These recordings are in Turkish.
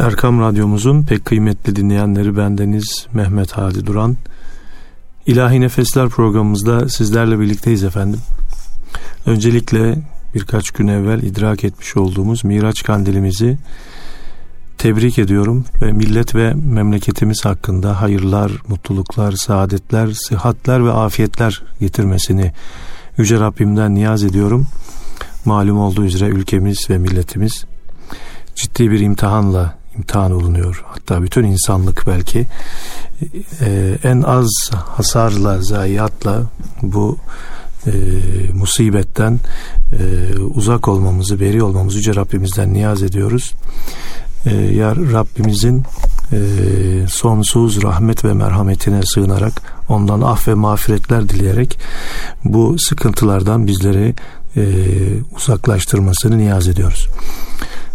Erkam Radyomuzun pek kıymetli dinleyenleri bendeniz Mehmet Hadi Duran. İlahi Nefesler programımızda sizlerle birlikteyiz efendim. Öncelikle birkaç gün evvel idrak etmiş olduğumuz Miraç kandilimizi tebrik ediyorum ve millet ve memleketimiz hakkında hayırlar, mutluluklar, saadetler, sıhhatler ve afiyetler getirmesini Yüce Rabbimden niyaz ediyorum. Malum olduğu üzere ülkemiz ve milletimiz ciddi bir imtihanla imtihan olunuyor. Hatta bütün insanlık belki e, en az hasarla, zayiatla bu e, musibetten e, uzak olmamızı, beri olmamızı Yüce Rabbimizden niyaz ediyoruz. E, ya Rabbimizin e, sonsuz rahmet ve merhametine sığınarak ondan af ve mağfiretler dileyerek bu sıkıntılardan bizleri e, uzaklaştırmasını niyaz ediyoruz.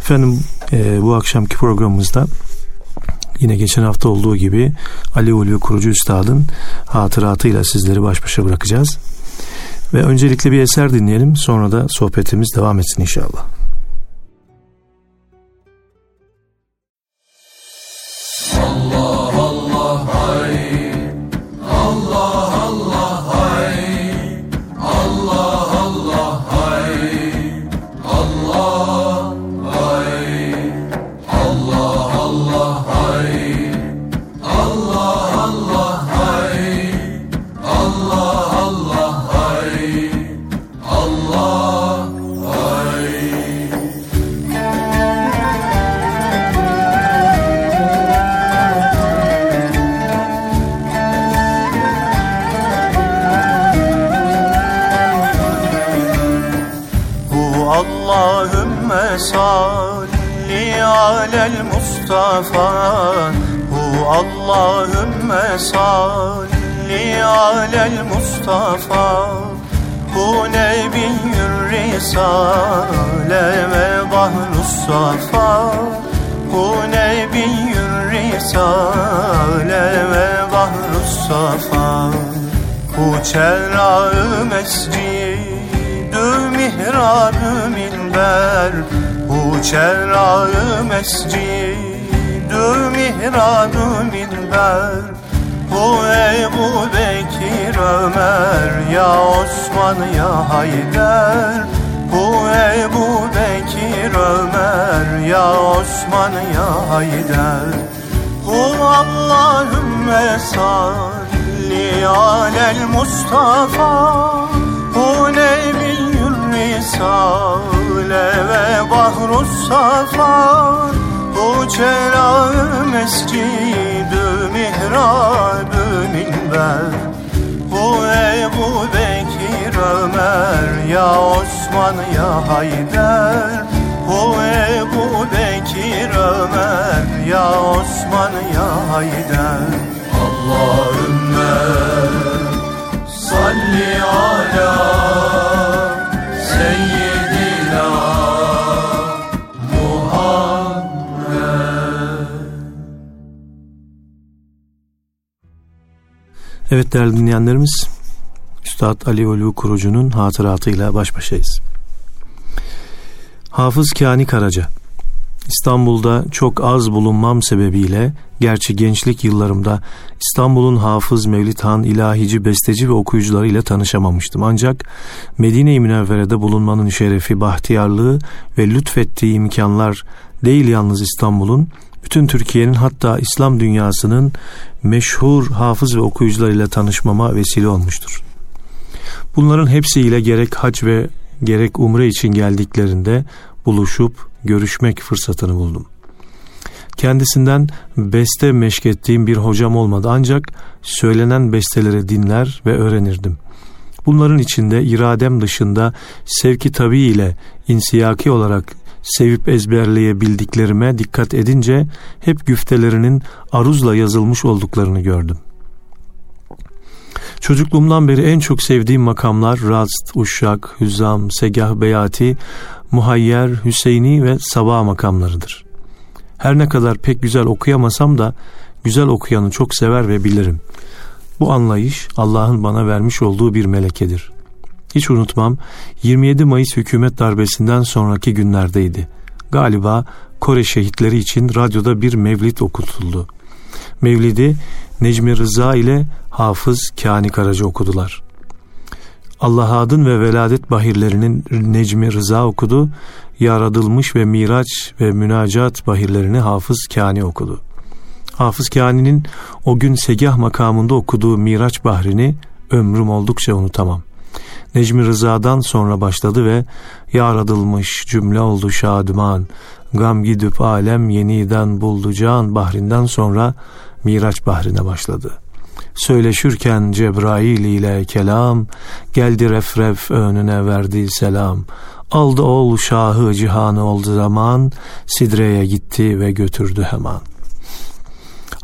Efendim e, bu akşamki programımızda yine geçen hafta olduğu gibi Ali Ulvi kurucu üstadın hatıratıyla sizleri baş başa bırakacağız. Ve öncelikle bir eser dinleyelim sonra da sohbetimiz devam etsin inşallah. Çerrağı mescid Dü mihrabı minber. Bu Ebu Bekir Ömer Ya Osman ya Hayder. Bu Ebu Bekir Ömer Ya Osman ya Hayder. Bu Allahümme salli alel Mustafa. Bu Nebiyyül Risale ve Bahrus Safa bu çelağı mescidü mihrabı minber. Bu Ebu Bekir Ömer ya Osman ya Hayder. Bu Ebu Bekir Ömer ya Osman ya Hayder. Allahümme salli ala Evet değerli dinleyenlerimiz, Üstad Ali Ulu Kurucu'nun hatıratıyla baş başayız. Hafız Kani Karaca İstanbul'da çok az bulunmam sebebiyle gerçi gençlik yıllarımda İstanbul'un hafız Mevlid Han, ilahici, besteci ve okuyucularıyla tanışamamıştım. Ancak Medine-i Münevvere'de bulunmanın şerefi, bahtiyarlığı ve lütfettiği imkanlar değil yalnız İstanbul'un bütün Türkiye'nin hatta İslam dünyasının meşhur hafız ve okuyucularıyla tanışmama vesile olmuştur. Bunların hepsiyle gerek hac ve gerek umre için geldiklerinde buluşup görüşmek fırsatını buldum. Kendisinden beste meşkettiğim bir hocam olmadı ancak söylenen besteleri dinler ve öğrenirdim. Bunların içinde iradem dışında sevki tabi ile insiyaki olarak sevip ezberleyebildiklerime dikkat edince hep güftelerinin aruzla yazılmış olduklarını gördüm. Çocukluğumdan beri en çok sevdiğim makamlar Rast, Uşşak, Hüzzam, Segah Beyati, Muhayyer, Hüseyini ve Sabah makamlarıdır. Her ne kadar pek güzel okuyamasam da güzel okuyanı çok sever ve bilirim. Bu anlayış Allah'ın bana vermiş olduğu bir melekedir. Hiç unutmam 27 Mayıs hükümet darbesinden sonraki günlerdeydi. Galiba Kore şehitleri için radyoda bir mevlid okutuldu. Mevlidi Necmi Rıza ile Hafız Kani Karaca okudular. Allah adın ve veladet bahirlerinin Necmi Rıza okudu. Yaradılmış ve Miraç ve Münacat bahirlerini Hafız Kani okudu. Hafız Kani'nin o gün segah makamında okuduğu Miraç bahrini ömrüm oldukça unutamam. Necmi Rıza'dan sonra başladı ve yaradılmış cümle oldu şadıman, gam gidip alem yeniden buldu can bahrinden sonra Miraç bahrine başladı. Söyleşürken Cebrail ile kelam, geldi refref önüne verdi selam. Aldı ol şahı cihanı oldu zaman, Sidre'ye gitti ve götürdü hemen.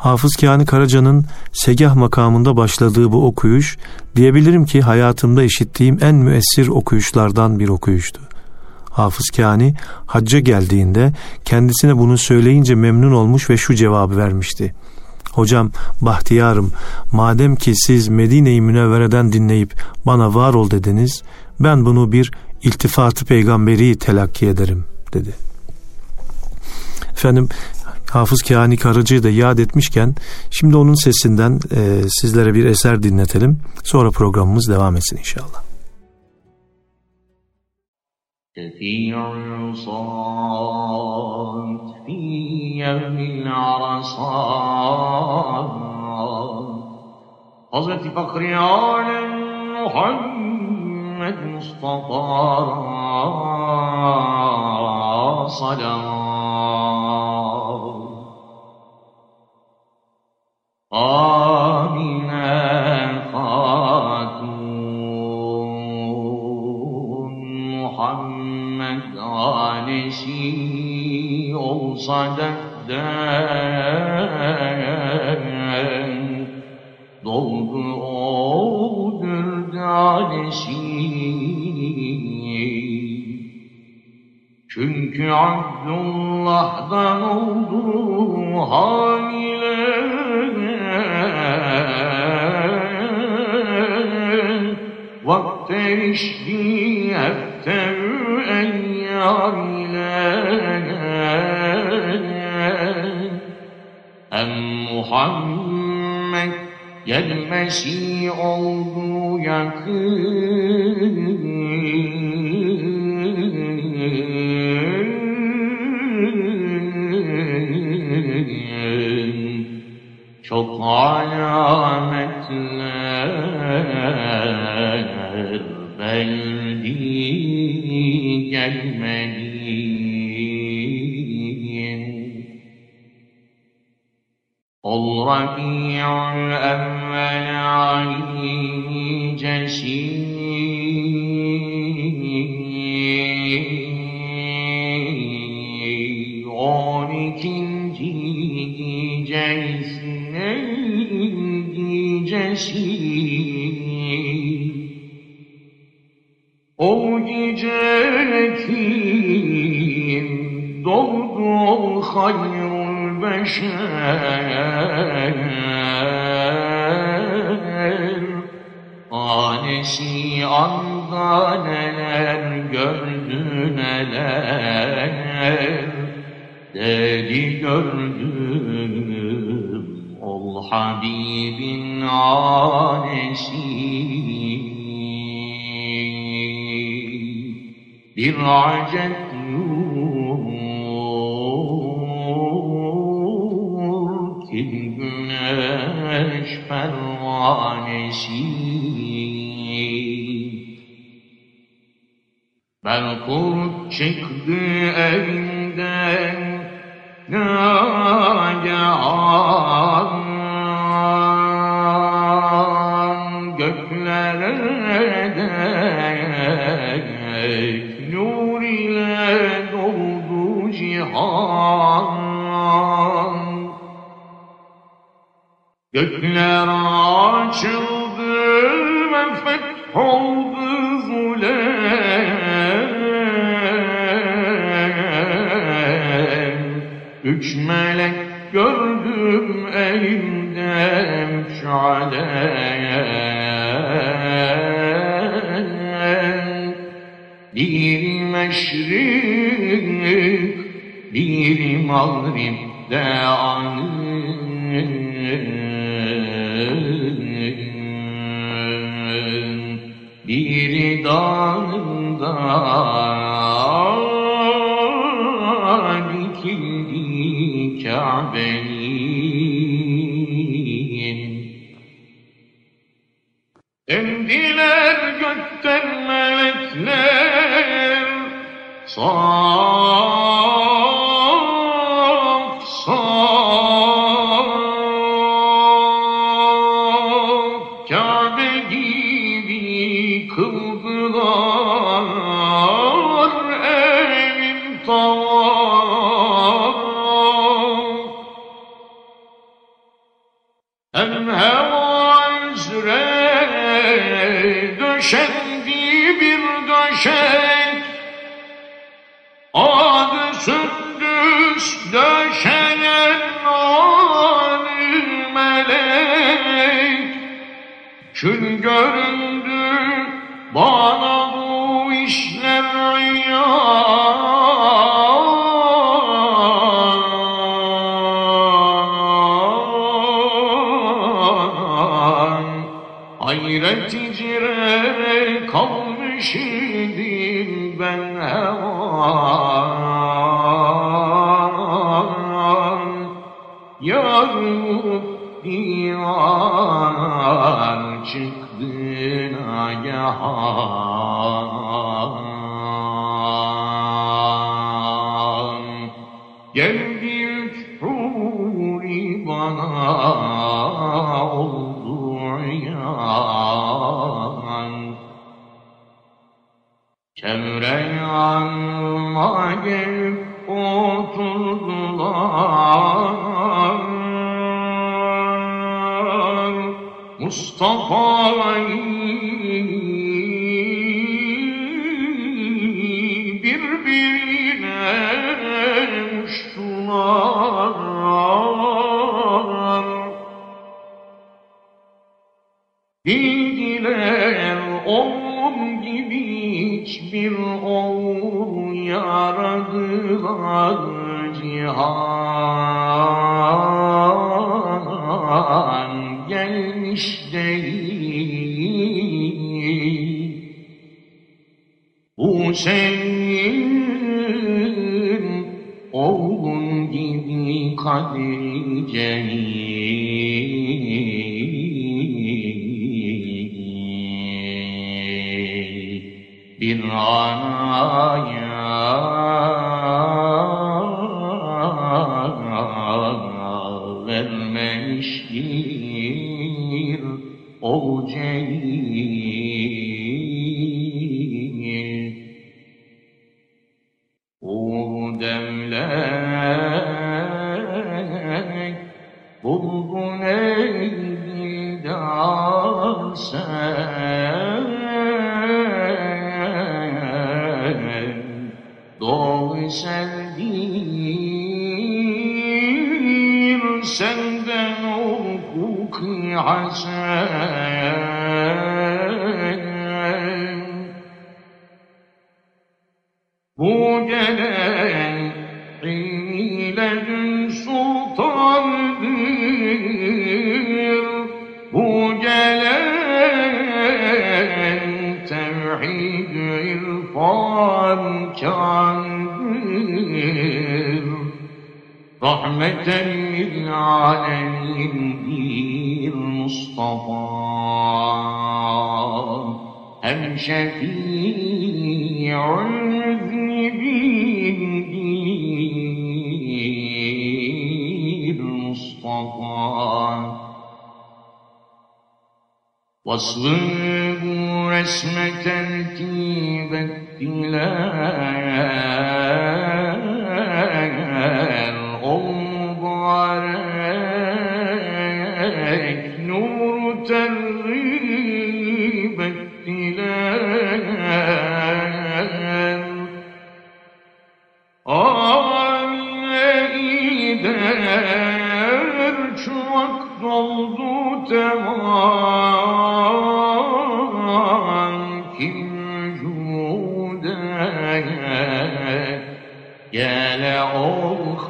Hafız Kani Karaca'nın segah makamında başladığı bu okuyuş, diyebilirim ki hayatımda işittiğim en müessir okuyuşlardan bir okuyuştu. Hafız Kani hacca geldiğinde kendisine bunu söyleyince memnun olmuş ve şu cevabı vermişti. Hocam bahtiyarım madem ki siz Medine-i Münevvere'den dinleyip bana var ol dediniz ben bunu bir iltifatı peygamberi telakki ederim dedi. Efendim Hafız Kani Karıcı'yı da yad etmişken şimdi onun sesinden e, sizlere bir eser dinletelim. Sonra programımız devam etsin inşallah. شفيع العصاة في يوم العرصات Hazreti Fakri Alem Muhammed Mustafa Salam Amine Hatun Muhammed Alesi olsa derden doldu o dürdanesi çünkü Abdullah'dan oldu hamile Vakte erişti hefter eyyar ile Hem Muhammed gelmesi oldu yakın çok alametler verdi Anesi anda neler gördü neler? Dedi gördüm ol Habibin anesi Bir acet nur ki güneş pervanesi Belkurt çıktı evinden Nagihan göklere dek nur ile doldu cihan. Gökler açıldı ve fetholdu zulem Üç melek gördüm elimde müşalen Bir meşrik, bir mağribde anın. Biri dağında كعبين اهدنا الجد الملكنا صار divan çıktı nagahan yanıma gelip oturdular. Mustafa'yı birbirine uçtular. Bildiler onun sardılar cihan gelmiş değil bu senin oğlun gibi kadir bir anayım. واصبروا رسمة ترتيب التلاوة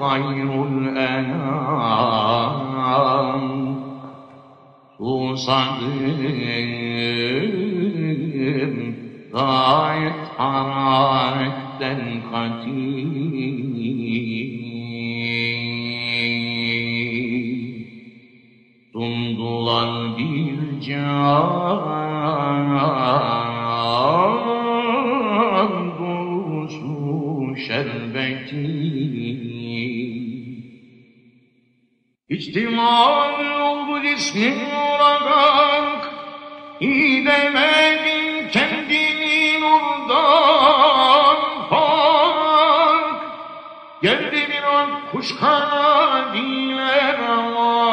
ol hayrul enam Susadım gayet hararetten katil Sundular bir İhtimal oldu cismin olarak. İdemedin kendini nurdan fark. Geldi bir an kuş kanadiyle aman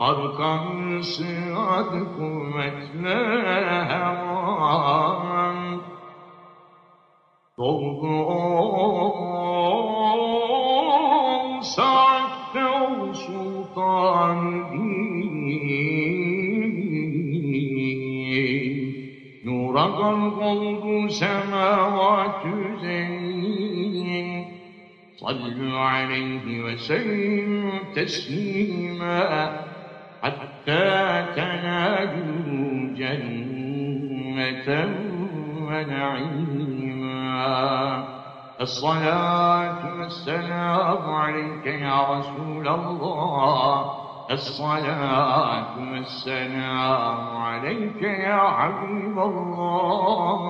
Arkamsı adı kuvvetle hemen ضرا سعته سلطان يرق الغوض سماوات زين صلوا عليه وسلموا تسليما حتى تنالوا جنة ونعيم. الصلاة والسلام عليك يا رسول الله. الصلاة والسلام عليك يا حبيب الله.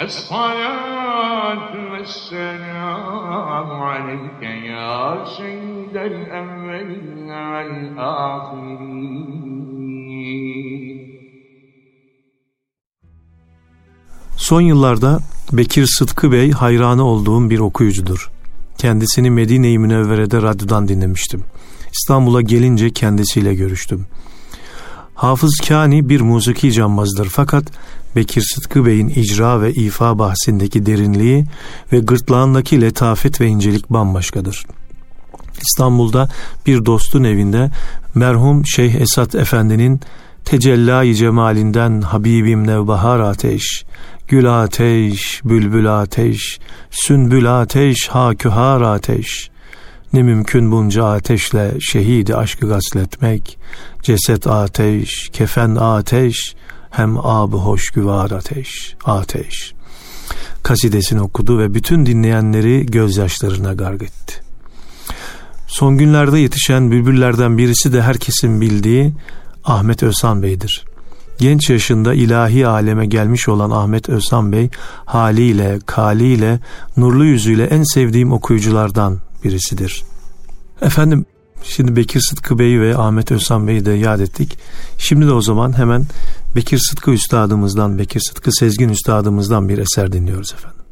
الصلاة والسلام عليك يا سيد الأولين والآخرين Son yıllarda Bekir Sıtkı Bey hayranı olduğum bir okuyucudur. Kendisini Medine-i Münevvere'de radyodan dinlemiştim. İstanbul'a gelince kendisiyle görüştüm. Hafız Kani bir musiki cambazdır fakat Bekir Sıtkı Bey'in icra ve ifa bahsindeki derinliği ve gırtlağındaki letafet ve incelik bambaşkadır. İstanbul'da bir dostun evinde merhum Şeyh Esat Efendi'nin Tecellayı cemalinden Habibim nevbahar ateş, Gül ateş, bülbül ateş, sünbül ateş, hakühar ateş. Ne mümkün bunca ateşle şehidi aşkı gasletmek, ceset ateş, kefen ateş, hem abı hoş güvar ateş, ateş. Kasidesini okudu ve bütün dinleyenleri gözyaşlarına garg etti. Son günlerde yetişen bülbüllerden birisi de herkesin bildiği Ahmet Özhan Bey'dir. Genç yaşında ilahi aleme gelmiş olan Ahmet Özhan Bey haliyle, kaliyle, nurlu yüzüyle en sevdiğim okuyuculardan birisidir. Efendim şimdi Bekir Sıtkı Bey ve Ahmet Özhan Bey'i de yad ettik. Şimdi de o zaman hemen Bekir Sıtkı Üstadımızdan, Bekir Sıtkı Sezgin Üstadımızdan bir eser dinliyoruz efendim.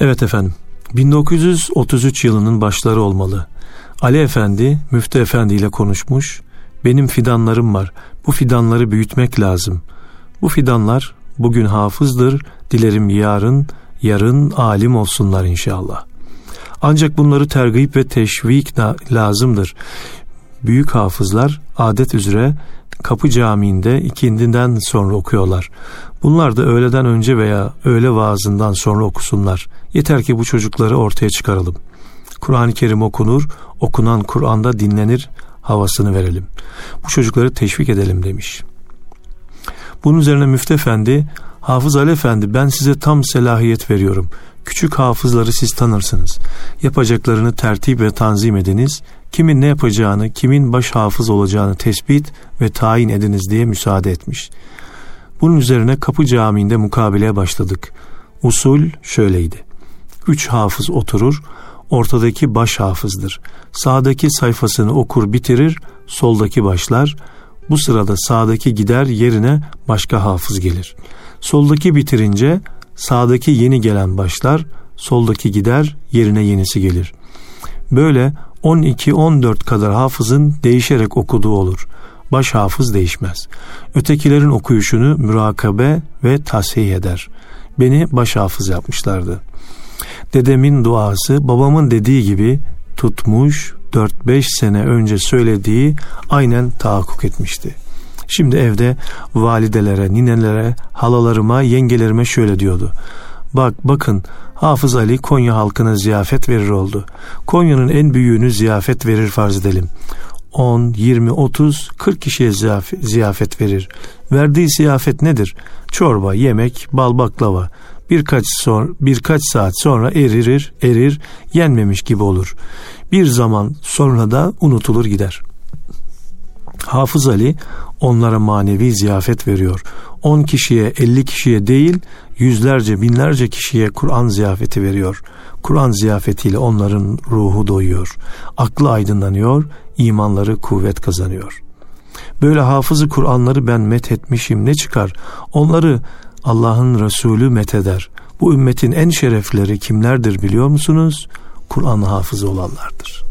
Evet efendim. 1933 yılının başları olmalı. Ali Efendi, Müftü Efendi ile konuşmuş. Benim fidanlarım var. Bu fidanları büyütmek lazım. Bu fidanlar bugün hafızdır. Dilerim yarın, yarın alim olsunlar inşallah. Ancak bunları tergip ve teşvik lazımdır. Büyük hafızlar adet üzere Kapı Camii'nde ikindinden sonra okuyorlar. Bunlar da öğleden önce veya öğle vaazından sonra okusunlar. Yeter ki bu çocukları ortaya çıkaralım. Kur'an-ı Kerim okunur, okunan Kur'an'da dinlenir havasını verelim. Bu çocukları teşvik edelim demiş. Bunun üzerine Müftü Efendi, Hafız Ali Efendi ben size tam selahiyet veriyorum. Küçük hafızları siz tanırsınız. Yapacaklarını tertip ve tanzim ediniz. Kimin ne yapacağını, kimin baş hafız olacağını tespit ve tayin ediniz diye müsaade etmiş. Bunun üzerine Kapı Camii'nde mukabileye başladık. Usul şöyleydi. Üç hafız oturur, ortadaki baş hafızdır. Sağdaki sayfasını okur bitirir, soldaki başlar. Bu sırada sağdaki gider yerine başka hafız gelir. Soldaki bitirince sağdaki yeni gelen başlar, soldaki gider yerine yenisi gelir. Böyle 12-14 kadar hafızın değişerek okuduğu olur. Baş hafız değişmez. Ötekilerin okuyuşunu mürakabe ve tasih eder. Beni baş hafız yapmışlardı. Dedemin duası babamın dediği gibi tutmuş 4-5 sene önce söylediği aynen tahakkuk etmişti. Şimdi evde validelere, ninelere, halalarıma, yengelerime şöyle diyordu. Bak bakın Hafız Ali Konya halkına ziyafet verir oldu. Konya'nın en büyüğünü ziyafet verir farz edelim. 10, 20, 30, 40 kişiye ziyaf- ziyafet verir. Verdiği ziyafet nedir? Çorba, yemek, bal baklava. Birkaç son, birkaç saat sonra eririr, erir, yenmemiş gibi olur. Bir zaman sonra da unutulur gider. Hafız Ali onlara manevi ziyafet veriyor. 10 kişiye 50 kişiye değil yüzlerce binlerce kişiye Kur'an ziyafeti veriyor. Kur'an ziyafetiyle onların ruhu doyuyor. Aklı aydınlanıyor, imanları kuvvet kazanıyor. Böyle hafızı Kur'anları ben met etmişim ne çıkar? Onları Allah'ın Resulü met eder. Bu ümmetin en şerefleri kimlerdir biliyor musunuz? Kur'an hafızı olanlardır.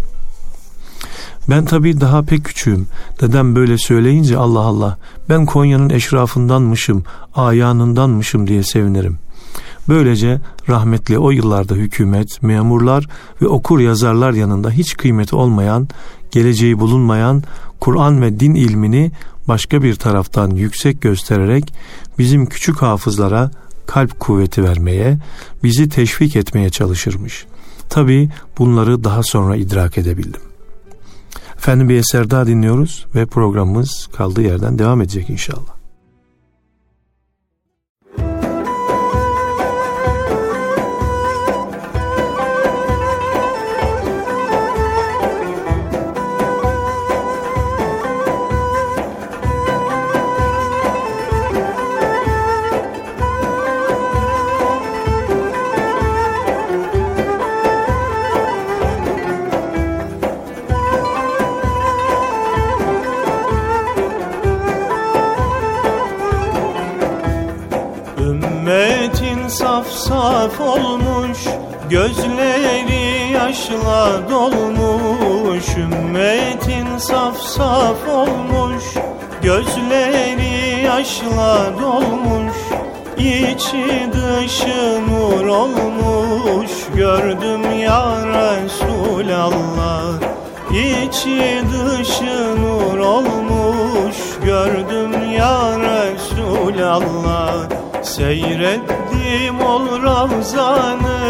Ben tabii daha pek küçüğüm. Dedem böyle söyleyince Allah Allah ben Konya'nın eşrafındanmışım, ayağınındanmışım diye sevinirim. Böylece rahmetli o yıllarda hükümet, memurlar ve okur yazarlar yanında hiç kıymeti olmayan, geleceği bulunmayan Kur'an ve din ilmini başka bir taraftan yüksek göstererek bizim küçük hafızlara kalp kuvveti vermeye, bizi teşvik etmeye çalışırmış. Tabii bunları daha sonra idrak edebildim. Efendim bir eser daha dinliyoruz ve programımız kaldığı yerden devam edecek inşallah. Gözleri yaşla dolmuş Ümmetin saf saf olmuş. Gözleri yaşla dolmuş İçi dışı nur olmuş. Gördüm ya Resulallah İçi dışı nur olmuş. Gördüm ya Resulallah Seyrettim ol Ravzanı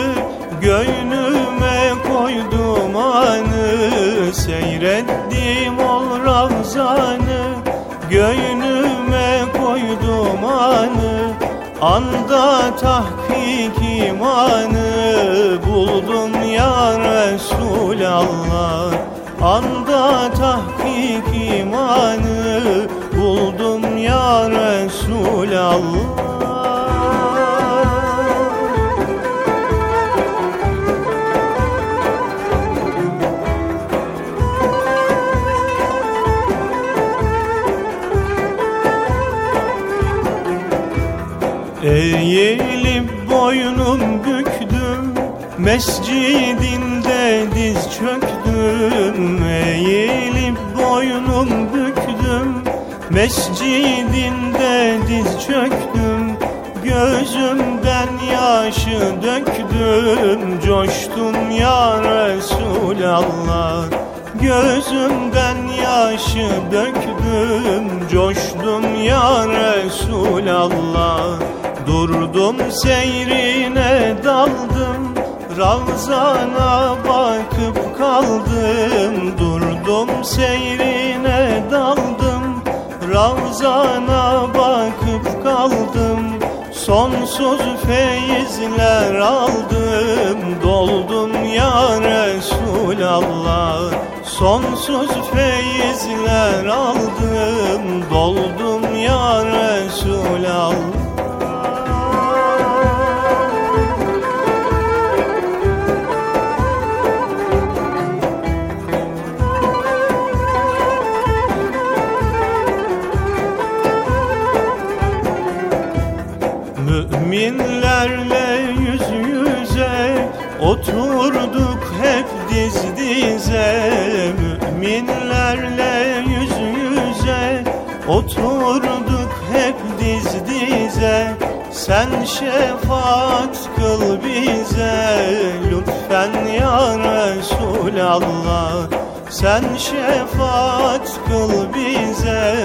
Göynüme koydum anı Seyrettim ol Ravzanı Göynüme koydum anı Anda tahkik imanı. Buldum ya Resulallah Anda tahkik imanı. Buldum ya Resulallah Eğilip boynum büktüm Mescidinde diz çöktüm. Eğilip boynum büktüm Mescidinde diz çöktüm. Gözümden yaşı döktüm Coştum ya Resulallah. Gözümden yaşı döktüm Coştum ya Resulallah Durdum seyrine daldım. Ravzana bakıp kaldım. Durdum seyrine daldım. Ravzana bakıp kaldım. Sonsuz feyizler aldım. Doldum ya Resulallah. Sonsuz feyizler aldım. Doldum ya Resulallah diz dize Müminlerle yüz yüze. Oturduk hep diz dize Sen şefaat kıl bize. Lütfen ya Resulallah sen şefaat kıl bize.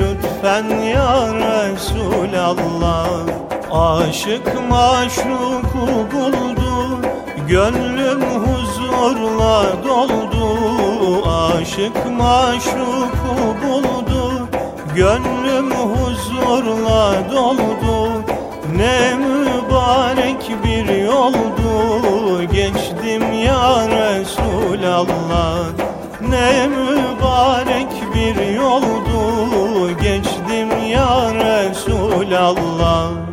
Lütfen ya Resulallah Aşık maşuku buldu. Gönlüm huzurla doldu Aşık maşuku buldu. Gönlüm huzurla doldu Ne mübarek bir yoldu. Geçtim ya Resulallah Ne mübarek bir yoldu. Geçtim ya Resulallah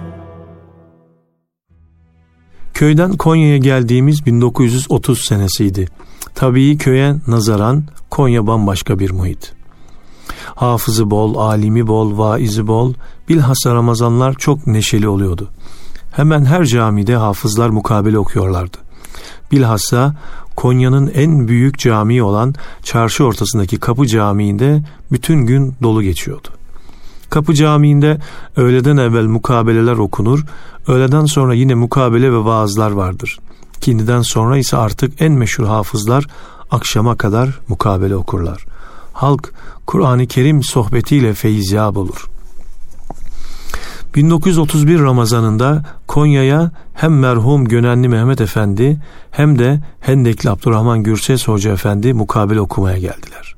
Köyden Konya'ya geldiğimiz 1930 senesiydi. Tabii köye nazaran Konya bambaşka bir muhit. Hafızı bol, alimi bol, vaizi bol, bilhassa Ramazanlar çok neşeli oluyordu. Hemen her camide hafızlar mukabele okuyorlardı. Bilhassa Konya'nın en büyük camii olan çarşı ortasındaki Kapı Camii'nde bütün gün dolu geçiyordu. Kapı Camii'nde öğleden evvel mukabeleler okunur, öğleden sonra yine mukabele ve vaazlar vardır. Kindiden sonra ise artık en meşhur hafızlar akşama kadar mukabele okurlar. Halk Kur'an-ı Kerim sohbetiyle feyizyab olur. 1931 Ramazanında Konya'ya hem merhum Gönenli Mehmet Efendi hem de Hendekli Abdurrahman Gürses Hoca Efendi mukabele okumaya geldiler.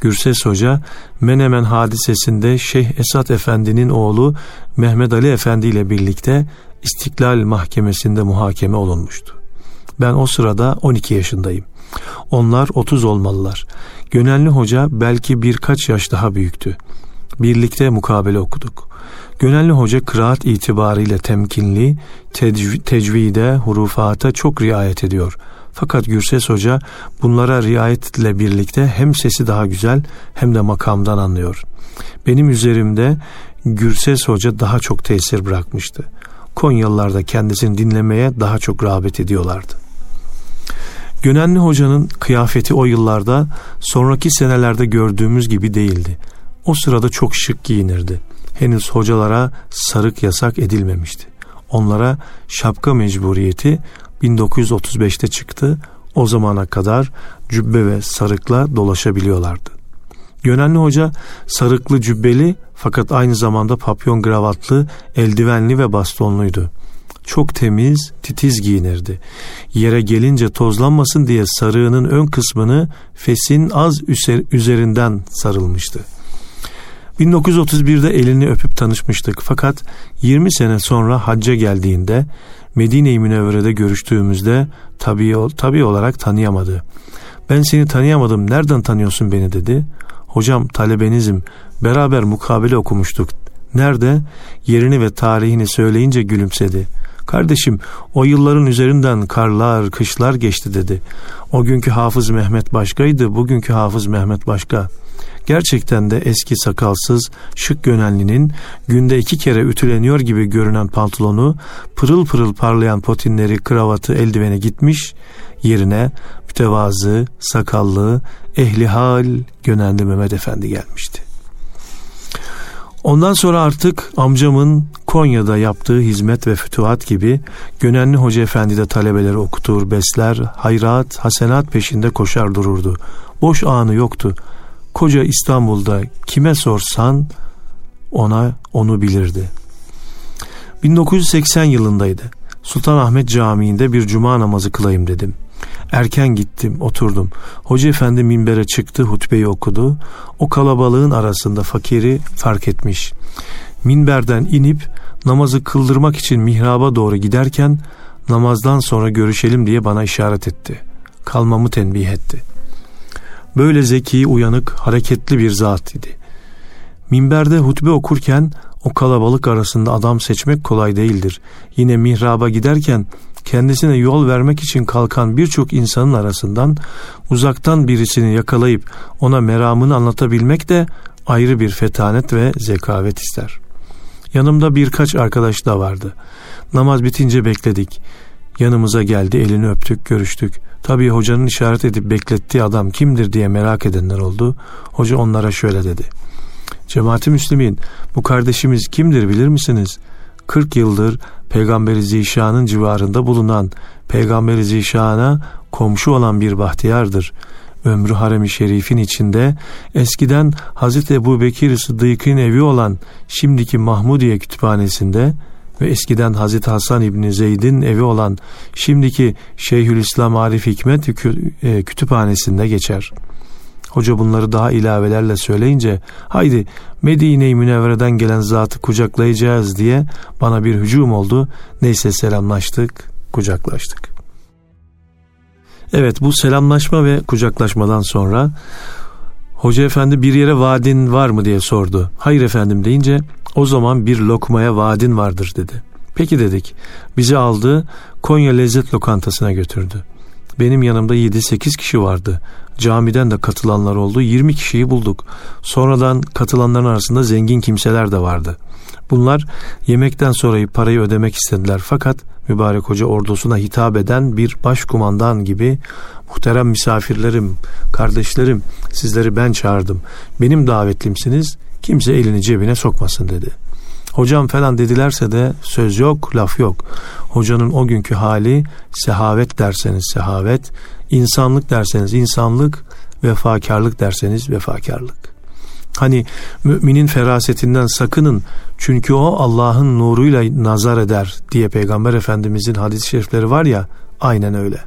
Gürses Hoca Menemen hadisesinde Şeyh Esat Efendi'nin oğlu Mehmet Ali Efendi ile birlikte İstiklal Mahkemesi'nde muhakeme olunmuştu. Ben o sırada 12 yaşındayım. Onlar 30 olmalılar. Gönenli Hoca belki birkaç yaş daha büyüktü. Birlikte mukabele okuduk. Gönenli Hoca kıraat itibariyle temkinli, tecv- tecvide, hurufata çok riayet ediyor. Fakat Gürses Hoca bunlara riayetle birlikte hem sesi daha güzel hem de makamdan anlıyor. Benim üzerimde Gürses Hoca daha çok tesir bırakmıştı. Konyalılar da kendisini dinlemeye daha çok rağbet ediyorlardı. Gönenli Hoca'nın kıyafeti o yıllarda sonraki senelerde gördüğümüz gibi değildi. O sırada çok şık giyinirdi. Henüz hocalara sarık yasak edilmemişti. Onlara şapka mecburiyeti 1935'te çıktı. O zamana kadar cübbe ve sarıkla dolaşabiliyorlardı. Gönenli Hoca sarıklı cübbeli fakat aynı zamanda papyon gravatlı, eldivenli ve bastonluydu. Çok temiz, titiz giyinirdi. Yere gelince tozlanmasın diye sarığının ön kısmını fesin az üzerinden sarılmıştı. 1931'de elini öpüp tanışmıştık fakat 20 sene sonra hacca geldiğinde Medine-i Münevvere'de görüştüğümüzde tabii, tabii olarak tanıyamadı. Ben seni tanıyamadım nereden tanıyorsun beni dedi. Hocam talebenizim beraber mukabele okumuştuk. Nerede? Yerini ve tarihini söyleyince gülümsedi. Kardeşim o yılların üzerinden karlar, kışlar geçti dedi. O günkü Hafız Mehmet başkaydı, bugünkü Hafız Mehmet başka. Gerçekten de eski sakalsız, şık gönenlinin günde iki kere ütüleniyor gibi görünen pantolonu, pırıl pırıl parlayan potinleri, kravatı, eldiveni gitmiş, yerine mütevazı, sakallı, ehli hal Gönenli Mehmet Efendi gelmişti. Ondan sonra artık amcamın Konya'da yaptığı hizmet ve fütuhat gibi Gönenli Hoca Efendi de talebeleri okutur, besler, hayrat, hasenat peşinde koşar dururdu. Boş anı yoktu. Koca İstanbul'da kime sorsan ona onu bilirdi. 1980 yılındaydı. Sultanahmet Camii'nde bir cuma namazı kılayım dedim. Erken gittim, oturdum. Hoca efendi minbere çıktı, hutbeyi okudu. O kalabalığın arasında fakiri fark etmiş. Minberden inip namazı kıldırmak için mihraba doğru giderken namazdan sonra görüşelim diye bana işaret etti. Kalmamı tenbih etti. Böyle zeki, uyanık, hareketli bir zat idi. Minberde hutbe okurken o kalabalık arasında adam seçmek kolay değildir. Yine mihraba giderken kendisine yol vermek için kalkan birçok insanın arasından uzaktan birisini yakalayıp ona meramını anlatabilmek de ayrı bir fetanet ve zekavet ister. Yanımda birkaç arkadaş da vardı. Namaz bitince bekledik. Yanımıza geldi, elini öptük, görüştük. Tabii hocanın işaret edip beklettiği adam kimdir diye merak edenler oldu. Hoca onlara şöyle dedi. Cemaati Müslümin, bu kardeşimiz kimdir bilir misiniz? 40 yıldır Peygamberi Zişan'ın civarında bulunan Peygamberi Zişan'a komşu olan bir bahtiyardır. Ömrü harem-i şerifin içinde eskiden Hazreti Ebu Bekir Sıddık'ın evi olan şimdiki Mahmudiye kütüphanesinde ve eskiden Hazreti Hasan İbni Zeyd'in evi olan şimdiki Şeyhülislam Arif Hikmet e, kütüphanesinde geçer.'' Hoca bunları daha ilavelerle söyleyince haydi Medine-i Münevvere'den gelen zatı kucaklayacağız diye bana bir hücum oldu. Neyse selamlaştık, kucaklaştık. Evet bu selamlaşma ve kucaklaşmadan sonra Hoca efendi bir yere vaadin var mı diye sordu. Hayır efendim deyince o zaman bir lokmaya vaadin vardır dedi. Peki dedik. Bizi aldı Konya Lezzet Lokantası'na götürdü. Benim yanımda 7-8 kişi vardı. Camiden de katılanlar oldu. 20 kişiyi bulduk. Sonradan katılanların arasında zengin kimseler de vardı. Bunlar yemekten sonra parayı ödemek istediler. Fakat mübarek hoca ordusuna hitap eden bir başkumandan gibi muhterem misafirlerim, kardeşlerim sizleri ben çağırdım. Benim davetlimsiniz. Kimse elini cebine sokmasın dedi.'' hocam falan dedilerse de söz yok, laf yok. Hocanın o günkü hali sehavet derseniz sehavet, insanlık derseniz insanlık, vefakarlık derseniz vefakarlık. Hani müminin ferasetinden sakının çünkü o Allah'ın nuruyla nazar eder diye Peygamber Efendimizin hadis-i şerifleri var ya aynen öyle.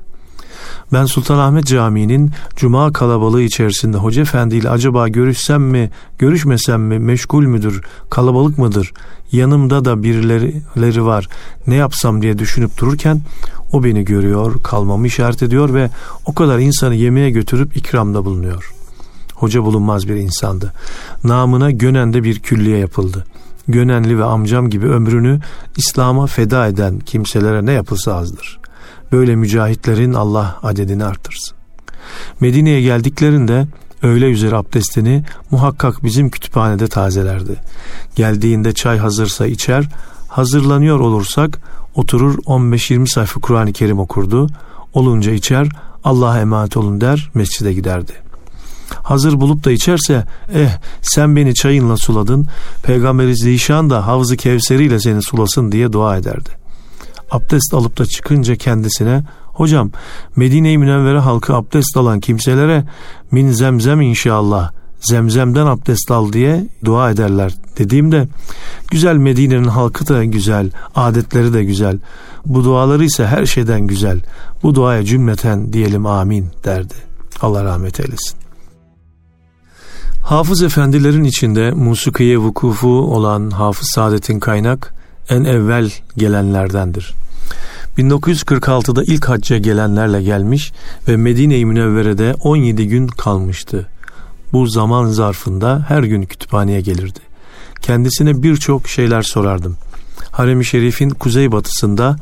Ben Sultanahmet Camii'nin cuma kalabalığı içerisinde Hoca Efendi ile acaba görüşsem mi, görüşmesem mi, meşgul müdür, kalabalık mıdır, yanımda da birileri var, ne yapsam diye düşünüp dururken o beni görüyor, kalmamı işaret ediyor ve o kadar insanı yemeğe götürüp ikramda bulunuyor. Hoca bulunmaz bir insandı. Namına Gönen'de bir külliye yapıldı. Gönenli ve amcam gibi ömrünü İslam'a feda eden kimselere ne yapılsa azdır böyle mücahitlerin Allah adedini artırsın. Medine'ye geldiklerinde öğle üzeri abdestini muhakkak bizim kütüphanede tazelerdi. Geldiğinde çay hazırsa içer, hazırlanıyor olursak oturur 15-20 sayfa Kur'an-ı Kerim okurdu. Olunca içer Allah'a emanet olun der mescide giderdi. Hazır bulup da içerse eh sen beni çayınla suladın Peygamberi Zişan da havzı kevseriyle seni sulasın diye dua ederdi. Abdest alıp da çıkınca kendisine hocam Medine-i Münevvere halkı abdest alan kimselere min zemzem inşallah zemzemden abdest al diye dua ederler dediğimde güzel Medine'nin halkı da güzel, adetleri de güzel. Bu duaları ise her şeyden güzel. Bu duaya cümleten diyelim amin derdi. Allah rahmet eylesin. Hafız efendilerin içinde musikiye vukufu olan Hafız Saadet'in kaynak en evvel gelenlerdendir. 1946'da ilk hacca gelenlerle gelmiş ve Medine-i Münevvere'de 17 gün kalmıştı. Bu zaman zarfında her gün kütüphaneye gelirdi. Kendisine birçok şeyler sorardım. Harem-i Şerif'in kuzeybatısında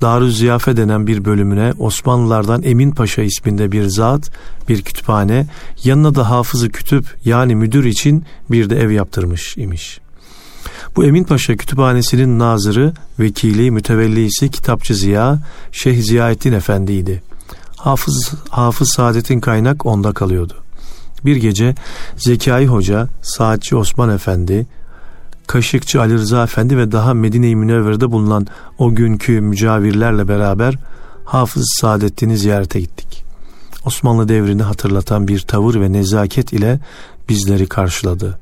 Darü Ziyafe denen bir bölümüne Osmanlılardan Emin Paşa isminde bir zat, bir kütüphane, yanına da hafızı kütüp yani müdür için bir de ev yaptırmış imiş. Bu Emin Paşa kütüphanesinin nazırı, vekili, mütevellisi Kitapçı Ziya, Şeyh Ziyaettin Efendi'ydi. Hafız, Hafız Saadet'in kaynak onda kalıyordu. Bir gece Zekai Hoca, Saatçi Osman Efendi, Kaşıkçı Ali Rıza Efendi ve daha Medine-i Münevvere'de bulunan o günkü mücavirlerle beraber Hafız Saadettin'i ziyarete gittik. Osmanlı devrini hatırlatan bir tavır ve nezaket ile bizleri karşıladı.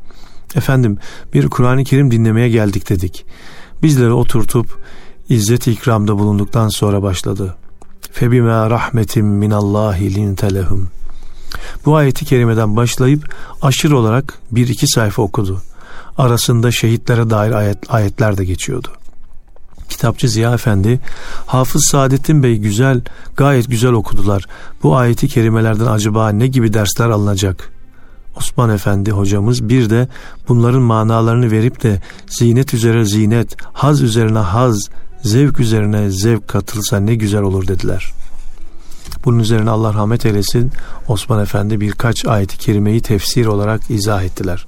Efendim bir Kur'an-ı Kerim dinlemeye geldik dedik. Bizleri oturtup izzet ikramda bulunduktan sonra başladı. Febime rahmetim minallahi lintelehum. Bu ayeti kerimeden başlayıp aşırı olarak bir iki sayfa okudu arasında şehitlere dair ayet, ayetler de geçiyordu. Kitapçı Ziya Efendi, Hafız Saadettin Bey güzel, gayet güzel okudular. Bu ayeti kerimelerden acaba ne gibi dersler alınacak? Osman Efendi hocamız bir de bunların manalarını verip de zinet üzere zinet, haz üzerine haz, zevk üzerine zevk katılsa ne güzel olur dediler. Bunun üzerine Allah rahmet eylesin Osman Efendi birkaç ayeti kerimeyi tefsir olarak izah ettiler.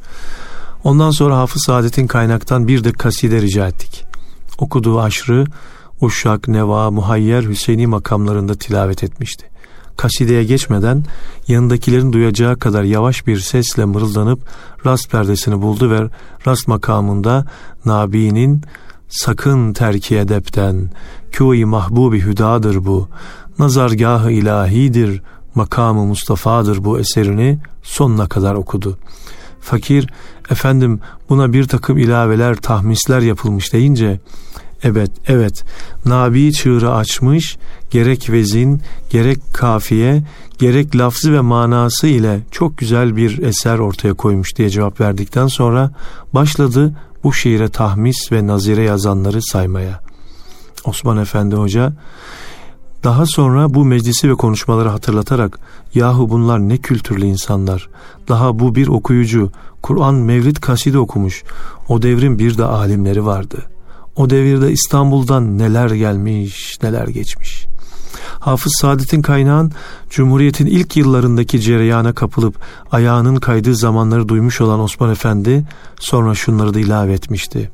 Ondan sonra Hafız Saadet'in kaynaktan bir de kaside rica ettik. Okuduğu aşrı Uşak, Neva, Muhayyer, Hüseyini makamlarında tilavet etmişti. Kasideye geçmeden yanındakilerin duyacağı kadar yavaş bir sesle mırıldanıp rast perdesini buldu ve rast makamında Nabi'nin sakın terki edepten, kûi mahbubi hüdadır bu, nazargahı ilahidir, makamı Mustafa'dır bu eserini sonuna kadar okudu. Fakir efendim buna bir takım ilaveler, tahmisler yapılmış deyince evet evet Nabi çığırı açmış gerek vezin gerek kafiye gerek lafzı ve manası ile çok güzel bir eser ortaya koymuş diye cevap verdikten sonra başladı bu şiire tahmis ve nazire yazanları saymaya. Osman Efendi Hoca daha sonra bu meclisi ve konuşmaları hatırlatarak yahu bunlar ne kültürlü insanlar. Daha bu bir okuyucu Kur'an Mevlid kaside okumuş. O devrin bir de alimleri vardı. O devirde İstanbul'dan neler gelmiş neler geçmiş. Hafız Saadet'in kaynağın Cumhuriyet'in ilk yıllarındaki cereyana kapılıp ayağının kaydığı zamanları duymuş olan Osman Efendi sonra şunları da ilave etmişti.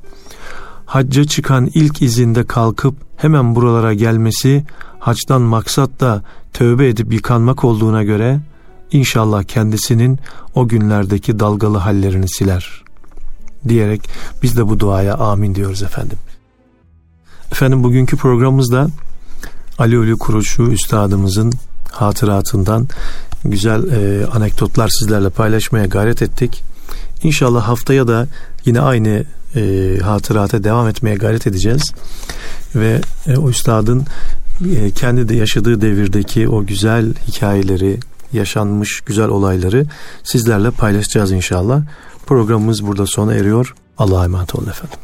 Hacca çıkan ilk izinde kalkıp hemen buralara gelmesi hacdan maksat da tövbe edip yıkanmak olduğuna göre inşallah kendisinin o günlerdeki dalgalı hallerini siler diyerek biz de bu duaya amin diyoruz efendim. Efendim bugünkü programımızda Ali Ölü Kuruçu Üstadımızın hatıratından güzel e, anekdotlar sizlerle paylaşmaya gayret ettik. İnşallah haftaya da yine aynı e, hatırata devam etmeye gayret edeceğiz. Ve e, o üstadın e, kendi de yaşadığı devirdeki o güzel hikayeleri, yaşanmış güzel olayları sizlerle paylaşacağız inşallah. Programımız burada sona eriyor. Allah'a emanet olun efendim.